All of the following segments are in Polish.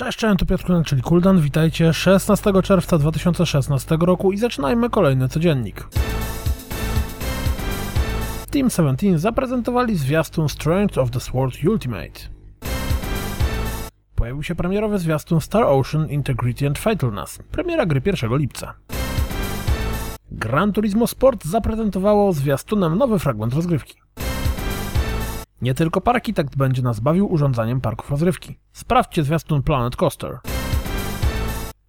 Cześć, cześć, tu Piotr czyli Kuldan. Witajcie 16 czerwca 2016 roku i zaczynajmy kolejny codziennik. Team 17 zaprezentowali zwiastun Strength of the Sword Ultimate. Pojawił się premierowy zwiastun Star Ocean Integrity and Fatalness, premiera gry 1 lipca. Gran Turismo Sport zaprezentowało zwiastunem nowy fragment rozgrywki. Nie tylko Parkitect będzie nas bawił urządzaniem parków rozrywki. Sprawdźcie zwiastun Planet Coaster.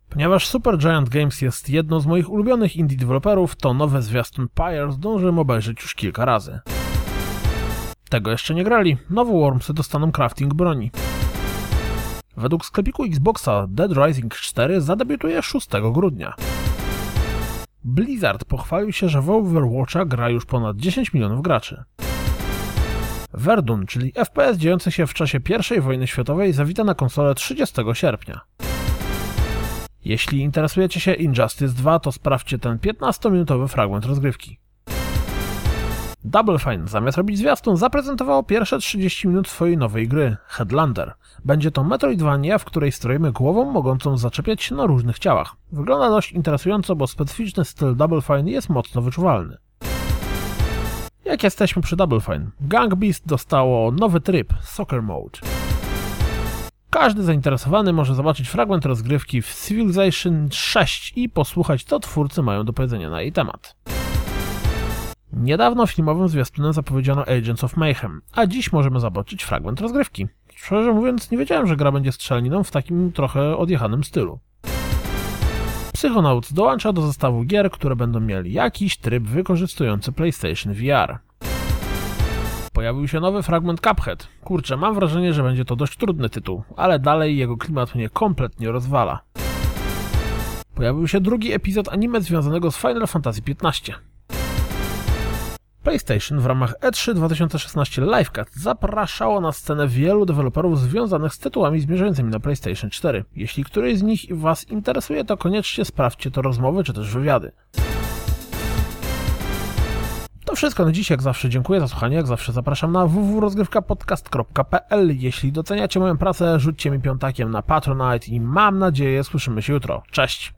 Ponieważ Supergiant Games jest jedną z moich ulubionych indie deweloperów, to nowe zwiastun Pyre zdążyłem obejrzeć już kilka razy. Tego jeszcze nie grali, nowe Wormsy dostaną crafting broni. Według sklepiku Xboxa Dead Rising 4 zadebiutuje 6 grudnia. Blizzard pochwalił się, że w Overwatcha gra już ponad 10 milionów graczy. Verdun, czyli FPS dziejący się w czasie I wojny światowej, zawita na konsolę 30 sierpnia. Jeśli interesujecie się Injustice 2, to sprawdźcie ten 15-minutowy fragment rozgrywki. Double Fine, zamiast robić zwiastun, zaprezentowało pierwsze 30 minut swojej nowej gry, Headlander. Będzie to Metroidvania, w której stroimy głową mogącą zaczepiać się na różnych ciałach. Wygląda dość interesująco, bo specyficzny styl Double Fine jest mocno wyczuwalny. Jak jesteśmy przy Double Fine, Gang Beast dostało nowy tryb, Soccer Mode. Każdy zainteresowany może zobaczyć fragment rozgrywki w Civilization 6 i posłuchać, co twórcy mają do powiedzenia na jej temat. Niedawno filmowym zwiastunem zapowiedziano Agents of Mayhem, a dziś możemy zobaczyć fragment rozgrywki. Szczerze mówiąc, nie wiedziałem, że gra będzie strzelaniną w takim trochę odjechanym stylu. Psychonauts dołącza do zestawu gier, które będą mieli jakiś tryb wykorzystujący PlayStation VR. Pojawił się nowy fragment Cuphead. Kurczę, mam wrażenie, że będzie to dość trudny tytuł, ale dalej jego klimat mnie kompletnie rozwala. Pojawił się drugi epizod anime związanego z Final Fantasy XV. PlayStation w ramach E E3 2016 Livecat zapraszało na scenę wielu deweloperów związanych z tytułami zmierzającymi na PlayStation 4. Jeśli któryś z nich Was interesuje, to koniecznie sprawdźcie to rozmowy czy też wywiady. To wszystko na dziś, jak zawsze dziękuję za słuchanie, jak zawsze zapraszam na www.rozgrywkapodcast.pl Jeśli doceniacie moją pracę, rzućcie mi piątakiem na Patronite i mam nadzieję słyszymy się jutro. Cześć!